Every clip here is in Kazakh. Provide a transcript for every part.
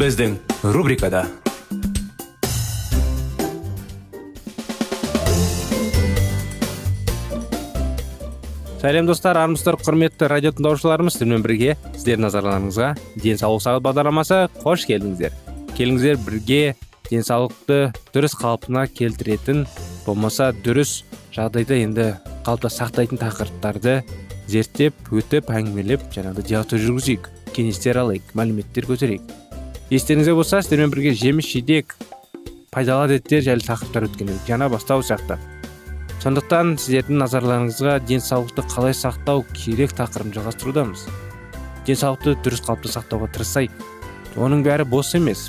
Біздің рубрикада сәлем достар армысыздар құрметті радио тыңдаушыларымыз сіздермен бірге сіздердің назарларыңызға денсаулық сағат бағдарламасы. Қош келдіңіздер. Келіңіздер бірге денсаулықты дұрыс қалпына келтіретін болмаса дұрыс жағдайда енді қалыпта сақтайтын тақырыптарды зерттеп өтіп әңгімелеп жаңағыдай диалогтар жүргізейік кеңестер алайық мәліметтер көтерейік. Естеріңізде болса сіздермен бірге жеміс жидек пайдалы әдеттер жайлы тақырыптар өткен едік жаңа бастау сияқты. Сондықтан сіздердің назарларыңызға денсаулықты қалай сақтау керек тақырыбын жалғастырудамыз. Денсаулықты дұрыс қалыпта сақтауға тырысайық. Оның бәрі бос емес.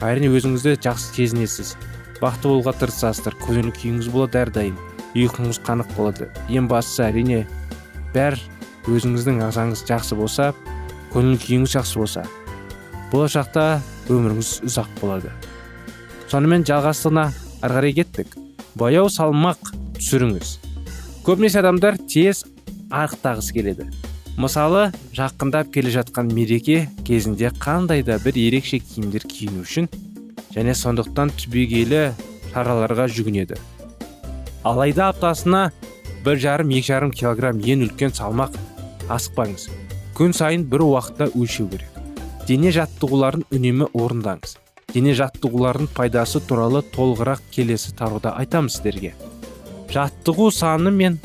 Әрине өзіңізді жақсы сезінесіз. Бақытты болуға тырысасыздар көңіл күйіңіз болады әрдайым ұйқыңыз қанық болады. Ең бастысы әрине бәр өзіңіздің ағзаңыз жақсы болса көңіл күйіңіз жақсы болса. Болашақта өміріңіз ұзақ болады. Сонымен жалғастығына ары қарай кеттік. Баяу салмақ түсіріңіз. Көбінесе адамдар тез арықтағысы келеді. Мысалы жақындап келе жатқан мереке кезінде қандай да бір ерекше киімдер киіну үшін және сондықтан түбегейлі шараларға жүгінеді. Алайда аптасына бір жарым екі жарым килограмм ең үлкен салмақ асықпаңыз. Күн сайын бір уақытта өлшеу керек. Дене жаттығуларын үнемі орындаңыз. Дене жаттығулардың пайдасы туралы толығырақ келесі тарауда айтамыз сіздерге. Жаттығу саны мен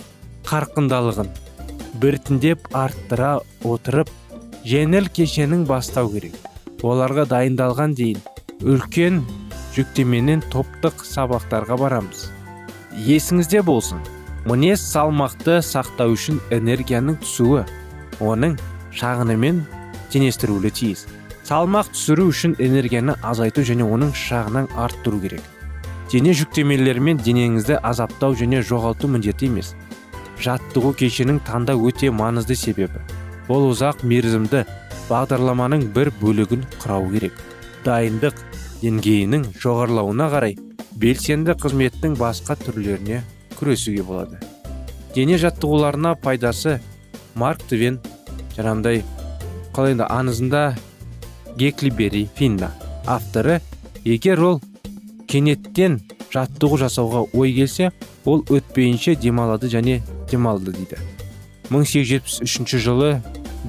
қарқындалығын біртіндеп арттыра отырып жеңіл кешенің бастау керек. Оларға дайындалған дейін үлкен жүктеменен топтық сабақтарға барамыз. Есіңізде болсын. Мінез салмақты сақтау үшін энергияның түсуі оның шағынымен теңестірілуі тиіс салмақ түсіру үшін энергияны азайту және оның шағынан арттыру керек. Дене жүктемелерімен денеңізді азаптау және жоғалту міндетті емес. Жаттығу кешенің таңда өте маңызды себебі. Ол ұзақ мерзімді бағдарламаның бір бөлігін құрау керек. Дайындық деңгейінің жоғарылауына қарай белсенді қызметтің басқа түрлеріне күресуге болады. Дене жаттығуларына пайдасы марк твен жаңағындай қалай енді? Аңызында геклибери финна авторы. Егер ол кенеттен жаттығу жасауға ой келсе ол өтпейінше демалады және демалды дейді. 1873 жылы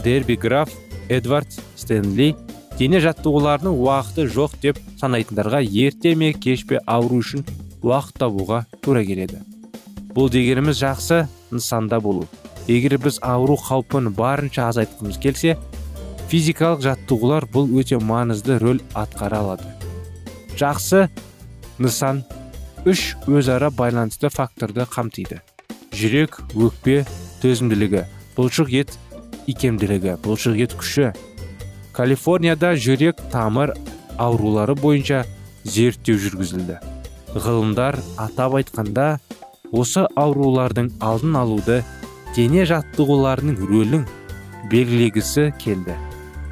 дерби граф эдвард стенли дене жаттығуларының уақыты жоқ деп санайтындарға ерте ме кеш пе ауру үшін уақыт табуға тура келеді. Бұл дегеніміз жақсы нысанда болу. Егер біз ауру қаупін барынша азайтқымыз келсе физикалық жаттығулар бұл өте маңызды рөл атқара алады. Жақсы нысан үш өзара байланысты факторды қамтиды. Жүрек өкпе төзімділігі бұлшық ет икемділігі бұлшық ет күші. Калифорнияда жүрек тамыр аурулары бойынша зерттеу жүргізілді. Ғылымдар атап айтқанда осы аурулардың алдын алуды дене жаттығуларының рөлін белгілегісі келді.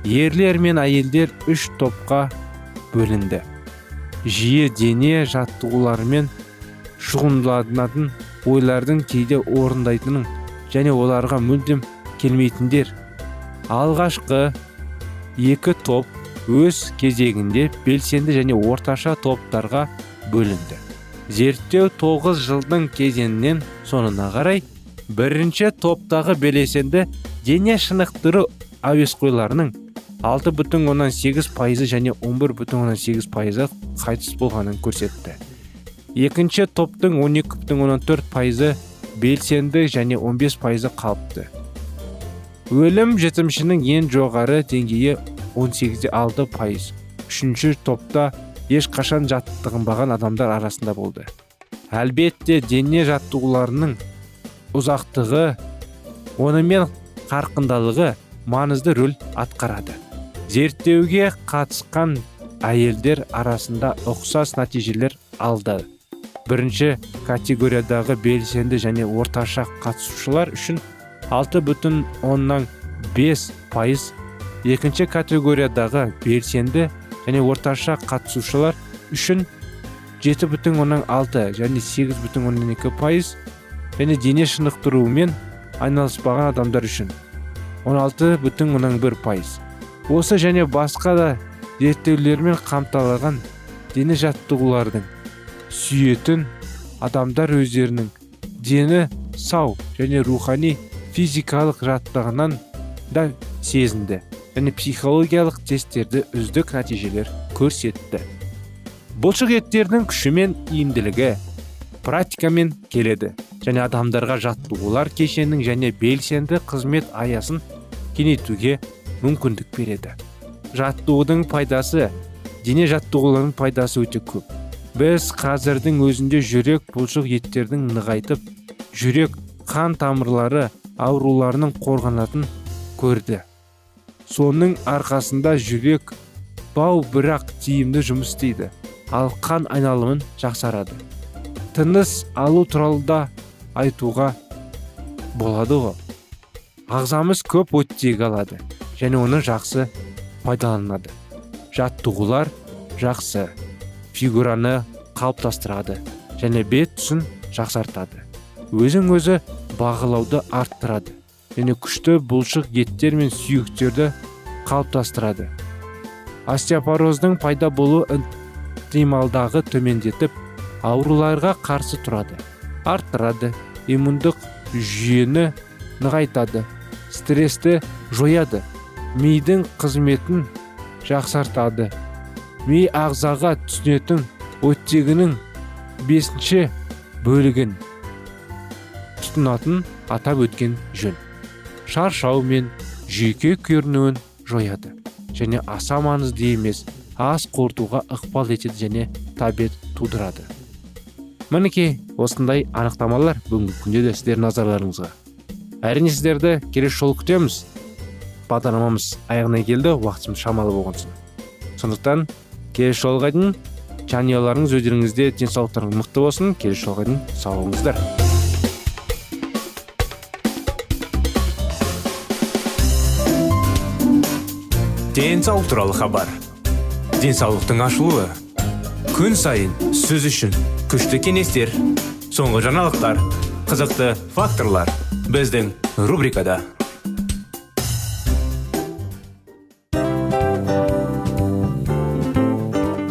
Ерлер мен әйелдер үш топқа бөлінді. Жиі дене жаттығуларымен шұғылданатын ойлардың кейде орындайтынын және оларға мүлдем келмейтіндер. Алғашқы екі топ өз кезегінде белсенді және орташа топтарға бөлінді. Зерттеу тоғыз жылдың кезеңінен соңына қарай бірінші топтағы белсенді дене шынықтыру әуесқойларының алты бүтін оннан сегіз пайызы және он бір бүтін оннан сегіз пайызы қайтыс болғанын көрсетті. Екінші топтың он екі бүтін оннан төрт пайызы белсенді және 15 пайызы қалыпты. Өлім жетімшінің ең жоғары деңгейі 18 алты пайыз. Үшінші топта ешқашан жаттығынбаған адамдар арасында болды. Әлбетте дене жаттығуларының ұзақтығы онымен қарқындалығы маңызды рөл атқарады. Зерттеуге қатысқан әйелдер арасында ұқсас нәтижелер алды. Бірінші категориядағы белсенді және орташа қатысушылар үшін алты бүтін оннан бес пайыз екінші категориядағы белсенді және орташа қатысушылар үшін жеті бүтін оннан алты және сегіз бүтін оннан екі пайыз және дене шынықтырумен айналыспаған адамдар үшін 16 бүтін оннан бір пайыз. Осы және басқа да зерттеулермен қамталған дене жаттығулардың сүйетін адамдар өздерінің дені сау және рухани физикалық жаттығынан да сезінді және психологиялық тесттерді үздік нәтижелер көрсетті. Бұлшық еттердің күші мен иімділігі практикамен келеді және адамдарға жаттығулар кешенінің және белсенді қызмет аясын кеңейтуге мүмкіндік береді. Жаттығудың пайдасы дене жаттығуларының пайдасы өте көп. Біз қазірдің өзінде жүрек бұлшық еттердің нығайтып жүрек қан тамырлары ауруларының қорғанатын көрді. Соның арқасында жүрек бау бірақ тиімді жұмыс істейді. Ал қан айналымын жақсарады. Тыныс алу туралы да айтуға болады ғой. Ағзамыз көп оттегі алады. Және оны жақсы пайдаланады жаттығулар жақсы фигураны қалыптастырады және бет түсін жақсартады. Өзің өзі бағалауды арттырады және күшті бұлшық еттер мен сүйектерді қалыптастырады. Остеопороздың пайда болу ықтималдағы төмендетіп ауруларға қарсы тұрады арттырады иммундық жүйені нығайтады стрессті жояды мидың қызметін жақсартады. Ми ағзаға түсінетін оттегінің бесінші бөлігін тұтынатын атап өткен жөн. Шаршау мен жүйке көрінуін жояды және аса маңызды емес ас қорытуға ықпал етеді және табет тудырады. Мінекей осындай анықтамалар бүгінгі күнде де сіздердің назарларыңызға. Әрине сіздерді келесі жолы күтеміз. Бағдарламамыз аяғына келді уақытымыз шамалы болған соң. Сондықтан келесі жолға дейін жанұяларыңыз өздеріңізде денсаулықтарыңыз мықты болсын. Келесі жолға дейін сау болыңыздар. Денсаулық туралы хабар. Денсаулықтың ашылуы. Күн сайын сөз үшін күшті кеңестер соңғы жаңалықтар қызықты факторлар біздің рубрикада.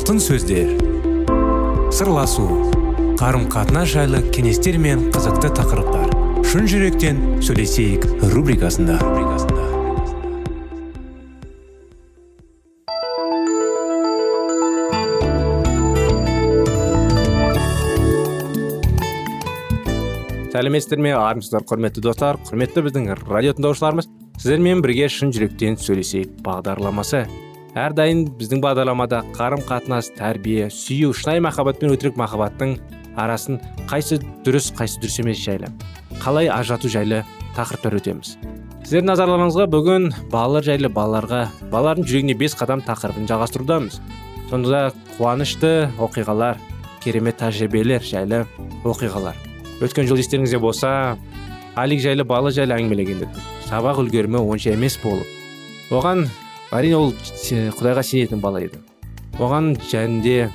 Алтын сөздер. Сырласу қарым қатынас жайлы кеңестер мен қызықты тақырыптар. Шын жүректен сөйлесейік рубрикасында. Сәлеметсіздер ме армысыздар құрметті достар құрметті біздің радио тыңдаушыларымыз сіздермен бірге шын жүректен сөйлесейік бағдарламасы. Әрдайым біздің бағдарламада қарым қатынас тәрбие сүю шынайы махаббат пен өтірік махаббаттың арасын қайсы дұрыс қайсы дұрыс емес жайлы қалай ажырату жайлы тақырыптар өтеміз. Сіздердің назарларыңызға бүгін балалар жайлы балаларға балалардың жүрегіне бес қадам тақырыбын жалғастырудамыз. Сонда қуанышты оқиғалар керемет тәжірибелер жайлы оқиғалар. Өткен жыл естеріңізде болса алик жайлы бала жайлы әңгімелеген едік сабақ үлгерімі онша емес болып. Оған әрине ол құдайға сенетін бала еді. Оған жәнде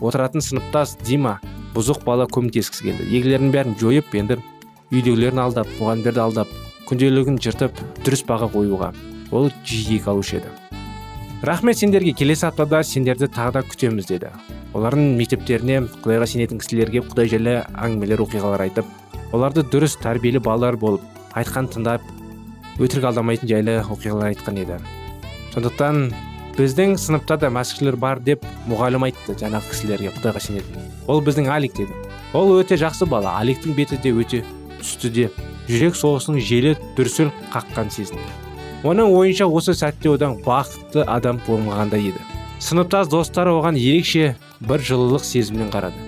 отыратын сыныптас дима бұзық бала көмектескісі келді. Егілердің бәрін жойып енді үйдегілерін алдап мұғалімдерді алдап күнделігін жыртып дұрыс баға қоюға. Ол жиек алушы еді. Рахмет сендерге келесі аптада сендерді тағы да күтеміз деді. Олардың мектептеріне құдайға сенетін кісілерге құдай жайлы әңгімелер оқиғалар айтып оларды дұрыс тәрбиелі балалар болып айтқан тыңдап өтірік алдамайтын жайлы оқиғалар айтқан еді. Сондықтан біздің сыныпта да мәсіхшілер бар деп мұғалім айтты жаңағы кісілерге құдайға сенетін. Ол біздің алик деді. Ол өте жақсы бала аликтің беті де өте түсті де жүрек соғысының желі дүрсіл қаққан сезінді. Оның ойынша осы сәтте одан бақытты адам болмағандай еді. Сыныптас достары оған ерекше бір жылылық сезіммен қарады.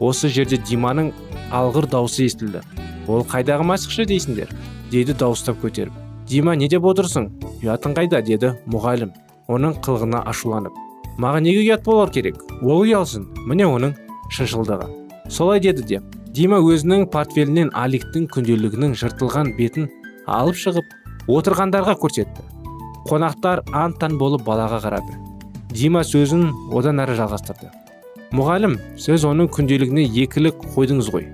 Осы жерде диманың алғыр даусы естілді. Ол қайдағы мәсіхші дейсіңдер деді дауыстап көтеріп. Дима не деп отырсың ұятың қайда деді мұғалім. Оның қылығына ашуланып. Маған неге ұят болар керек? Ол ұялсын міне оның шыншылдығы. Солай деді де дима өзінің портфелінен аликтің күнделігінің жыртылған бетін алып шығып отырғандарға көрсетті. Қонақтар антан болып балаға қарады. Дима сөзін одан әрі жалғастырды. Мұғалім сіз оның күнделігіне екілік қойдыңыз ғой.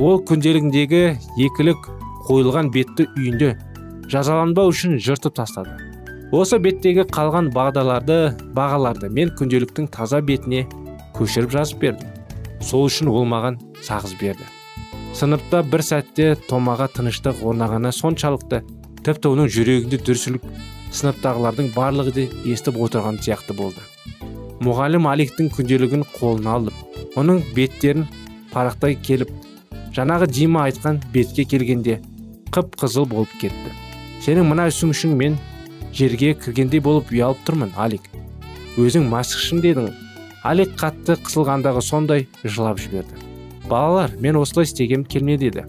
Ол күнделігіндегі екілік қойылған бетті үйінде жазаланбау үшін жыртып тастады. Осы беттегі қалған бағдаларды бағаларды мен күнделіктің таза бетіне көшіріп жазып бердім. Сол үшін ол маған сағыз берді. Сыныпта бір сәтте томаға тыныштық орнағаны соншалықты тіпті оның жүрегінде дүрсілік сыныптағылардың барлығы да естіп отырған сияқты болды. Мұғалім аликтің күнделігін қолына алып оның беттерін парақтай келіп жаңағы дима айтқан бетке келгенде қып қызыл болып кетті. Сенің мына үшін мен жерге кіргендей болып ұялып тұрмын алик. Өзің мәсіхшің дедің. Алик қатты қысылғандағы сондай жылап жіберді. Балалар мен осылай істегем келмеді еді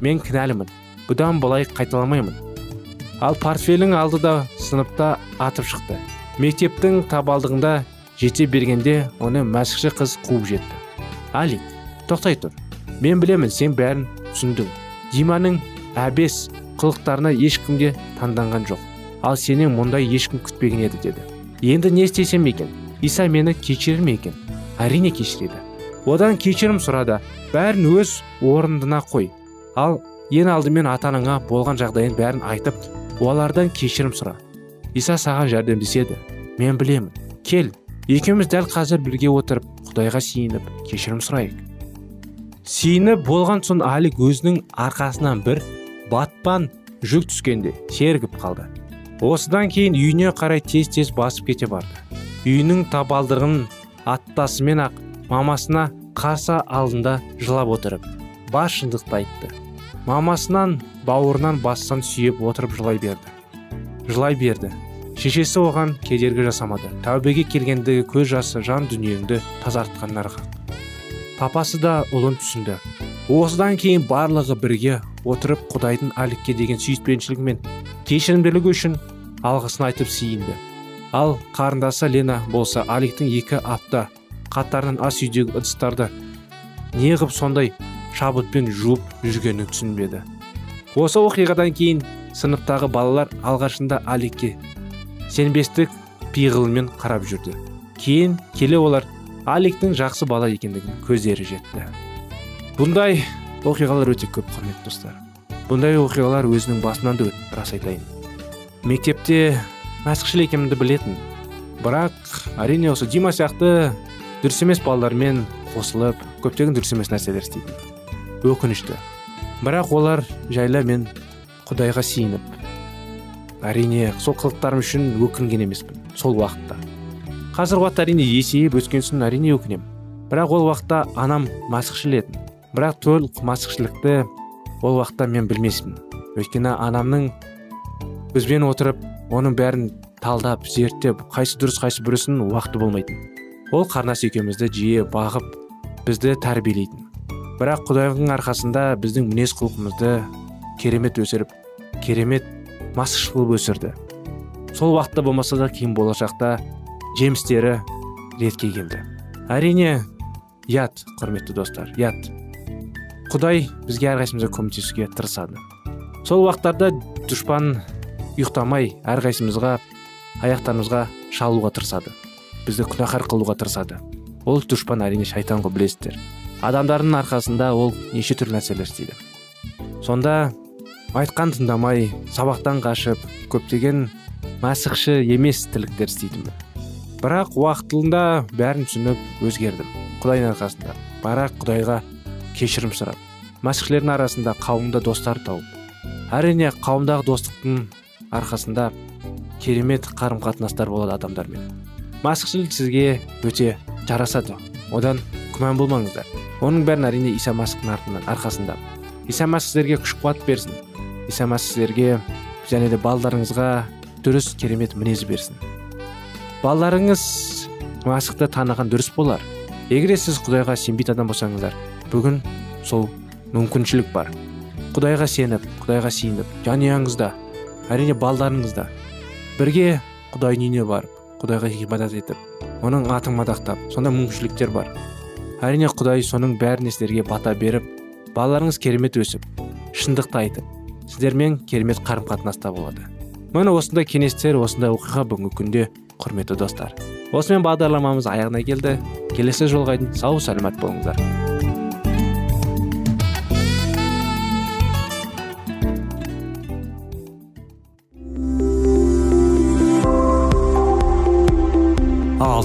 мен кінәлімін. Бұдан былай қайталамаймын. Ал портфелің алды да сыныпта атып шықты. Мектептің табалдығында жете бергенде оны мәсіхші қыз қуып жетті. Алик тоқтай тұр. Мен білемін сен бәрін түсіндің. Диманың әбес қылықтарына ешкімге таңданған жоқ. Ал сенен мұндай ешкім күтпеген еді деді. Енді не істесем екен? Иса мені кешірер ме екен? Әрине кешіреді. Одан кешірім сұрады. Бәрін өз орнына қой. Ал ең алдымен ата анаңа болған жағдайын бәрін айтып олардан кешірім сұра. Иса саған жәрдемдеседі. Мен білемін. Кел. Екеуміз дәл қазір бірге отырып құдайға сиініп кешірім сұрайық. Сиініп болған соң алик өзінің арқасынан бір батпан жүк түскенде сергіп қалды. Осыдан кейін үйіне қарай тез тез басып кете барды. Үйінің табалдырығын аттасымен ақ мамасына қарсы алдында жылап отырып бас шындықты айтты. Мамасынан бауырынан бассан сүйеп отырып жылай берді. Жылай берді. Шешесі оған кедергі жасамады. Тәубеге келгендегі көз жасы жан дүниеңді тазартқанына рахат папасы да ұлын түсінді. Осыдан кейін барлығы бірге отырып құдайдың аликке деген сүйіспеншілігі мен кешірімділігі үшін алғысын айтып сиынды ал қарындасы лена болса аликтің екі апта қатарынан ас үйдегі ыдыстарды неғып сондай шабытпен жуып жүргенін түсінбеді. Осы оқиғадан кейін сыныптағы балалар алғашында аликке сенбестік пиғылымен қарап жүрді. Кейін келе олар аликтің жақсы бала екендігін көздері жетті. Бұндай оқиғалар өте көп құрметті достар. Бұндай оқиғалар өзінің басынан да өтті рас айтайын. Мектепте мәсіхшіл екенімді білетін бірақ әрине осы дима сияқты дұрыс емес балалармен қосылып көптеген дұрыс емес нәрселер істейтін. Өкінішті. Бірақ олар жайлы мен құдайға сиініп әрине сол қылықтарым үшін өкінген емеспін сол уақытта. Қазіргі уақытта әрине есейіп өскен соң әрине өкінемін бірақ ол уақытта анам масықшыл еді бірақ толық масықшылықты ол уақытта мен білмеспін өйткені анамның бізбен отырып оның бәрін талдап зерттеп қайсы дұрыс қайсы бұрысын уақыты болмайтын. Ол қарнас екеумізді жиі бағып бізді тәрбиелейтін. Бірақ құдайдың арқасында біздің мінез құлқымызды керемет өсіріп керемет масқыш қылып өсірді. Сол уақытта болмаса да кейін болашақта жемістері ретке келді. Әрине ят құрметті достар ят құдай бізге әрқайсымызға көмектесуге тырысады. Сол уақыттарда дұшпан ұйықтамай әрқайсымызға аяқтарымызға шалуға тырысады. Бізді күнәһар қылуға тырысады. Ол дұшпан әрине шайтан ғой білесіздер. Адамдардың арқасында ол неше түрлі нәрселер істейді. Сонда айтқан тыңдамай сабақтан қашып көптеген мәсіхші емес тірліктер істейтінмін бірақ уақытылында бәрін түсініп өзгердім. Құдайдың арқасында. Бірақ құдайға кешірім сұрап. Мәсіхшілердің арасында қауымда достар тауып әрине қауымдағы достықтың арқасында керемет қарым қатынастар болады адамдармен. Мәсіхшіл сізге өте жарасады. Одан күмән болмаңыздар. Оның бәрін әрине иса мәсіхтің артынан арқасында. Иса мәсіх сіздерге күш қуат берсін. Иса мәсіх сіздерге және де балдарыңызға дұрыс керемет мінез берсін. Балаларыңыз мәсіхті таныған дұрыс болар. Егер сіз құдайға сенбейтін адам болсаңыздар бүгін сол мүмкіншілік бар. Құдайға сеніп құдайға сиініп жанұяңызда әрине балдарыңызда. Бірге құдай үйіне барып құдайға ғибадат етіп оның атын мадақтап сонда мүмкіншіліктер бар. Әрине құдай соның бәріне сіздерге бата беріп балаларыңыз керемет өсіп шындықты айтып сіздермен керемет қарым қатынаста болады. Міне осындай кеңестер осындай оқиға бүгінгі күнде құрметті достар. Осымен бағдарламамыз аяғына келді. Келесі жолға дейін сау сәлемет болыңыздар.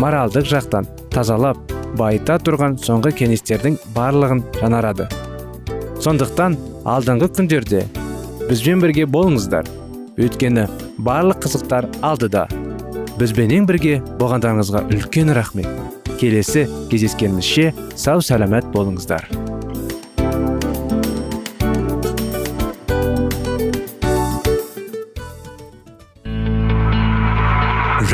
Моральдық жақтан тазалап байыта тұрған соңғы кеңестердің барлығын жанарады. сондықтан алдыңғы күндерде бізбен бірге болыңыздар. Өйткені барлық қызықтар алдыда. Бізбенен бірге болғандарыңызға үлкен рахмет. Келесі кездескенімізше сау сәлемет болыңыздар.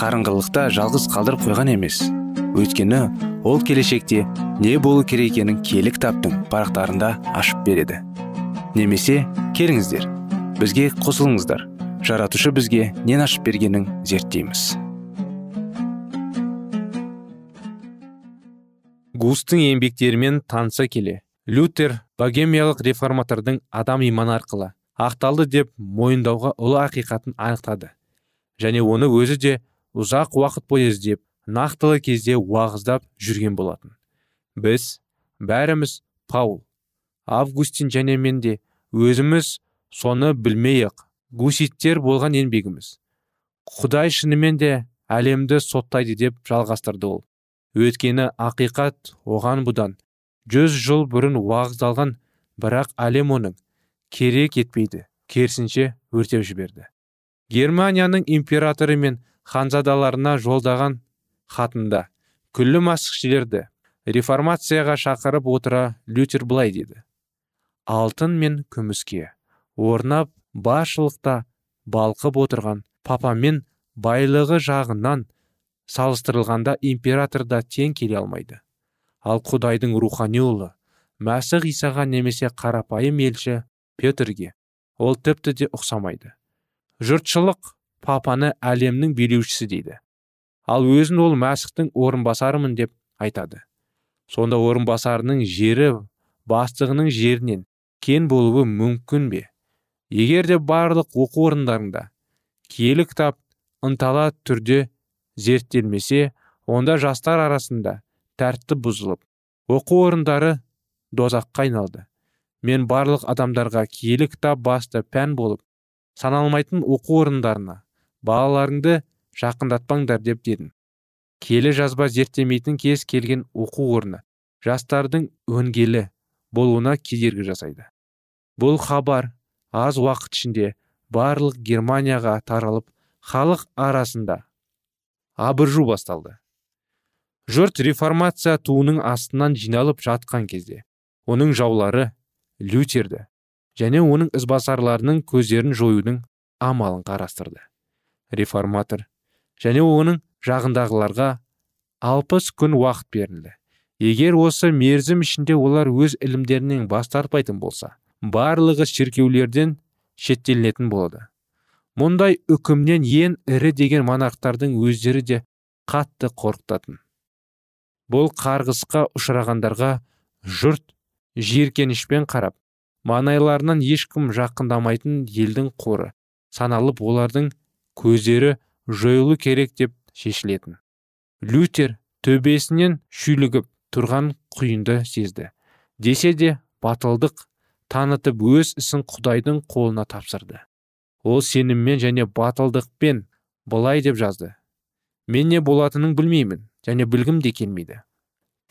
қарыңғылықта жалғыз қалдырып қойған емес. Өйткені ол келешекте не болу керек екенін кітаптың парақтарында ашып береді. Немесе келіңіздер бізге қосылыңыздар. Жаратушы бізге нен ашып бергенін зерттейміз. Густың еңбектерімен таныса келе лютер богемиялық реформатордың адам иманы арқылы ақталды деп мойындауға ұлы ақиқатын анықтады. Және оны өзі де ұзақ уақыт бойы іздеп нақтылы кезде уағыздап жүрген болатын. Біз бәріміз паул августин және мен де өзіміз соны білмей ақ гуситтер болған еңбегіміз. Құдай шынымен де әлемді соттайды деп жалғастырды ол. Өйткені ақиқат оған бұдан жүз жыл бұрын уағыздалған бірақ әлем оның керек етпейді керісінше өртеп жіберді. Германияның императоры мен ханзадаларына жолдаған хатында. Күллі масқішілерді реформацияға шақырып отыра лютер былай деді. Алтын мен күміске орнап баршылықта балқып отырған папамен байлығы жағынан салыстырылғанда император да тең келе алмайды. Ал құдайдың рухани ұлы мәсіх исаға немесе қарапайым елші петрге ол тіпті де ұқсамайды. Жұртшылық папаны әлемнің билеушісі дейді. Ал өзін ол мәсіхтің орынбасарымын деп айтады. Сонда орынбасарының жері бастығының жерінен кен болуы мүмкін бе? Егер де барлық оқу орындарында киелі кітап ынтала түрде зерттелмесе онда жастар арасында тәртіп бұзылып оқу орындары дозаққа айналды. Мен барлық адамдарға киелі кітап басты пән болып саналмайтын оқу орындарына балаларыңды жақындатпаңдар деп дедім. Келі жазба зерттемейтін кез келген оқу орны жастардың өнгелі болуына кедергі жасайды. Бұл хабар аз уақыт ішінде барлық германияға таралып халық арасында абыржу басталды. Жұрт реформация туының астынан жиналып жатқан кезде оның жаулары лютерді және оның ізбасарларының көздерін жоюдың амалын қарастырды. Реформатор. Және оның жағындағыларға алпыс күн уақыт берілді. Егер осы мерзім ішінде олар өз ілімдерінен бас тартпайтын болса барлығы шіркеулерден шеттелінетін болады. Мұндай үкімнен ең ірі деген монархтардың өздері де қатты қорқытатын. Бұл қарғысқа ұшырағандарға жұрт жиіркенішпен қарап маңайларынан ешкім жақындамайтын елдің қоры саналып олардың көздері жойылу керек деп шешілетін. Лютер төбесінен шүйлігіп тұрған құйынды сезді. Десе де батылдық танытып өз ісін құдайдың қолына тапсырды. Ол сеніммен және батылдықпен былай деп жазды. Мен не болатынын білмеймін және білгім де келмейді.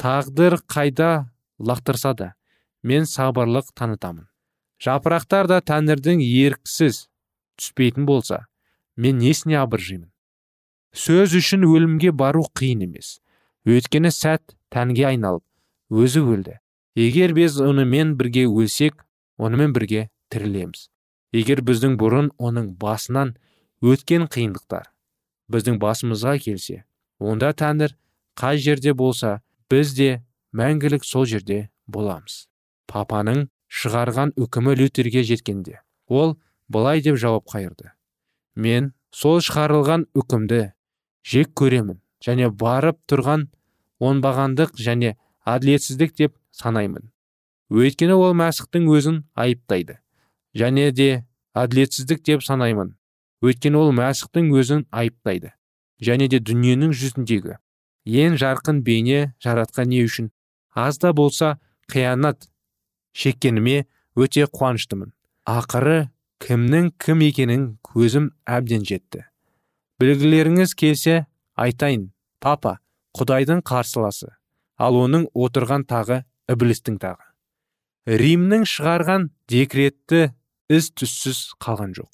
Тағдыр қайда лақтырса да мен сабырлық танытамын. Жапырақтар да тәңірдің еріксіз түспейтін болса мен несіне абыржимын. Сөз үшін өлімге бару қиын емес. Өйткені сәт тәнге айналып өзі өлді. Егер біз онымен бірге өлсек онымен бірге тірілеміз. Егер біздің бұрын оның басынан өткен қиындықтар біздің басымызға келсе онда тәңір қай жерде болса біз де мәңгілік сол жерде боламыз. Папаның шығарған үкімі лютерге жеткенде ол былай деп жауап қайырды. Мен сол шығарылған үкімді жек көремін және барып тұрған оңбағандық және әділетсіздік деп санаймын. Өйткені ол мәсіхтің өзін айыптайды және де әділетсіздік деп санаймын. Өйткені ол мәсіхтің өзін айыптайды және де дүниенің жүзіндегі ең жарқын бейне жаратқан не үшін? аз да болса қиянат шеккеніме өте қуаныштымын. Ақыры кімнің кім екенін көзім әбден жетті. Білгілеріңіз келсе айтайын папа құдайдың қарсыласы. Ал оның отырған тағы іблістің тағы. Римнің шығарған декретті із түссіз қалған жоқ.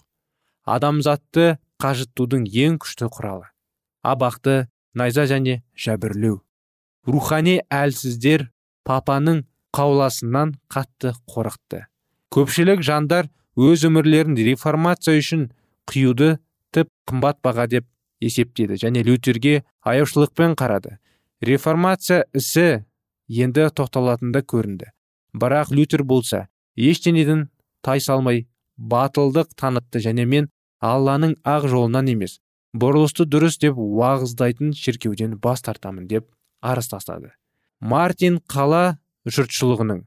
Адамзатты қажытудың ең күшті құралы. Абақты найза және жәбірлеу. Рухани әлсіздер папаның қауласынан қатты қорықты. Көпшілік жандар өз өмірлерін реформация үшін қиюды тіп қымбат баға деп есептеді және лютерге аяушылықпен қарады. Реформация ісі енді тоқталатында көрінді. Бірақ лютер болса ештеңеден салмай батылдық танытты. Және мен алланың ақ жолынан емес бұрылысты дұрыс деп уағыздайтын шіркеуден бас тартамын деп арыз тастады. Мартин қала жұртшылығының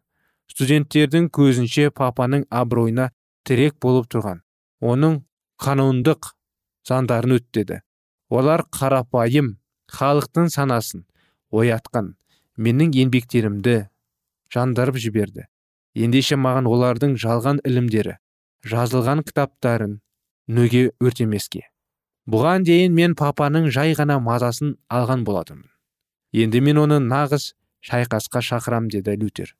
студенттердің көзінше папаның абыройына тірек болып тұрған. Оның қануындық заңдарын өттеді. Олар қарапайым халықтың санасын оятқан. Менің еңбектерімді жандырып жіберді. Ендеше маған олардың жалған ілімдері жазылған кітаптарын нөге өртемеске. Бұған дейін мен папаның жай ғана мазасын алған болатынмын. Енді мен оны нағыз шайқасқа шақырам деді лютер.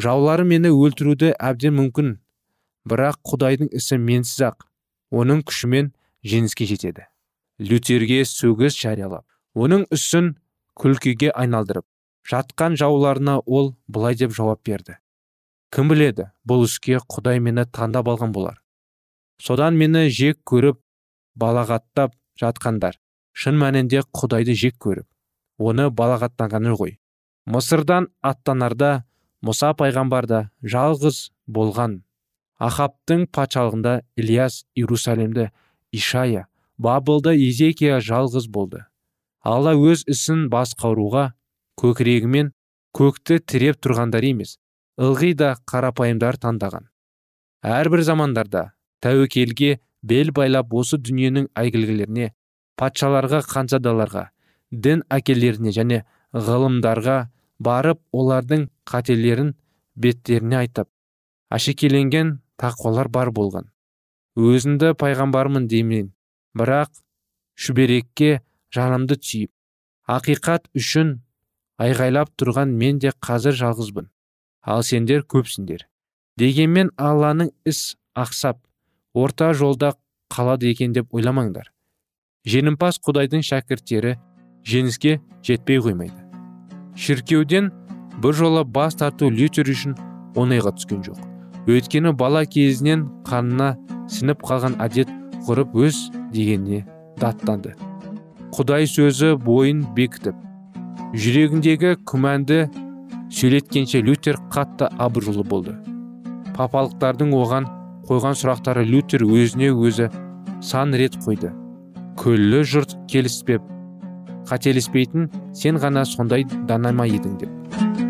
Жаулары мені өлтіруді әбден мүмкін бірақ құдайдың ісі менсіз ақ оның күшімен жеңіске жетеді. Лютерге сөгіс жариялап оның үсін күлкіге айналдырып жатқан жауларына ол былай деп жауап берді. Кім біледі бұл іске құдай мені таңдап алған болар. Содан мені жек көріп балағаттап жатқандар. Шын мәнінде құдайды жек көріп оны балағаттанғаны ғой. Мысырдан аттанарда мұса пайғамбар да жалғыз болған ахаптың патшалығында ильяс иерусалимді ишая бабылды езекия жалғыз болды. Алла өз ісін басқаруға көкірегімен көкті тіреп тұрғандар емес ылғи да қарапайымдар таңдаған. Әрбір замандарда тәуекелге бел байлап осы дүниенің әйгілгілеріне патшаларға ханзадаларға дін әкелеріне және ғылымдарға барып олардың қателерін беттеріне айтып әшекеленген тақуалар бар болған. Өзімді пайғамбармын деймін бірақ шүберекке жанымды түйіп ақиқат үшін айғайлап тұрған мен де қазір жалғызбын. Ал сендер көпсіңдер. Дегенмен алланың іс ақсап орта жолда қалады екен деп ойламаңдар. Жеңімпаз құдайдың шәкірттері жеңіске жетпей қоймайды. Шіркеуден жола бас тарту лютер үшін оңайға түскен жоқ. Өйткені бала кезінен қанына сініп қалған әдет ғұрып өз дегеніне даттанды. Құдай сөзі бойын бекітіп жүрегіндегі күмәнді сөйлеткенше лютер қатты абырлы болды. Папалықтардың оған қойған сұрақтары лютер өзіне өзі сан рет қойды. Күллі жұрт келіспеп қателеспейтін сен ғана сондай дана ма едің деп.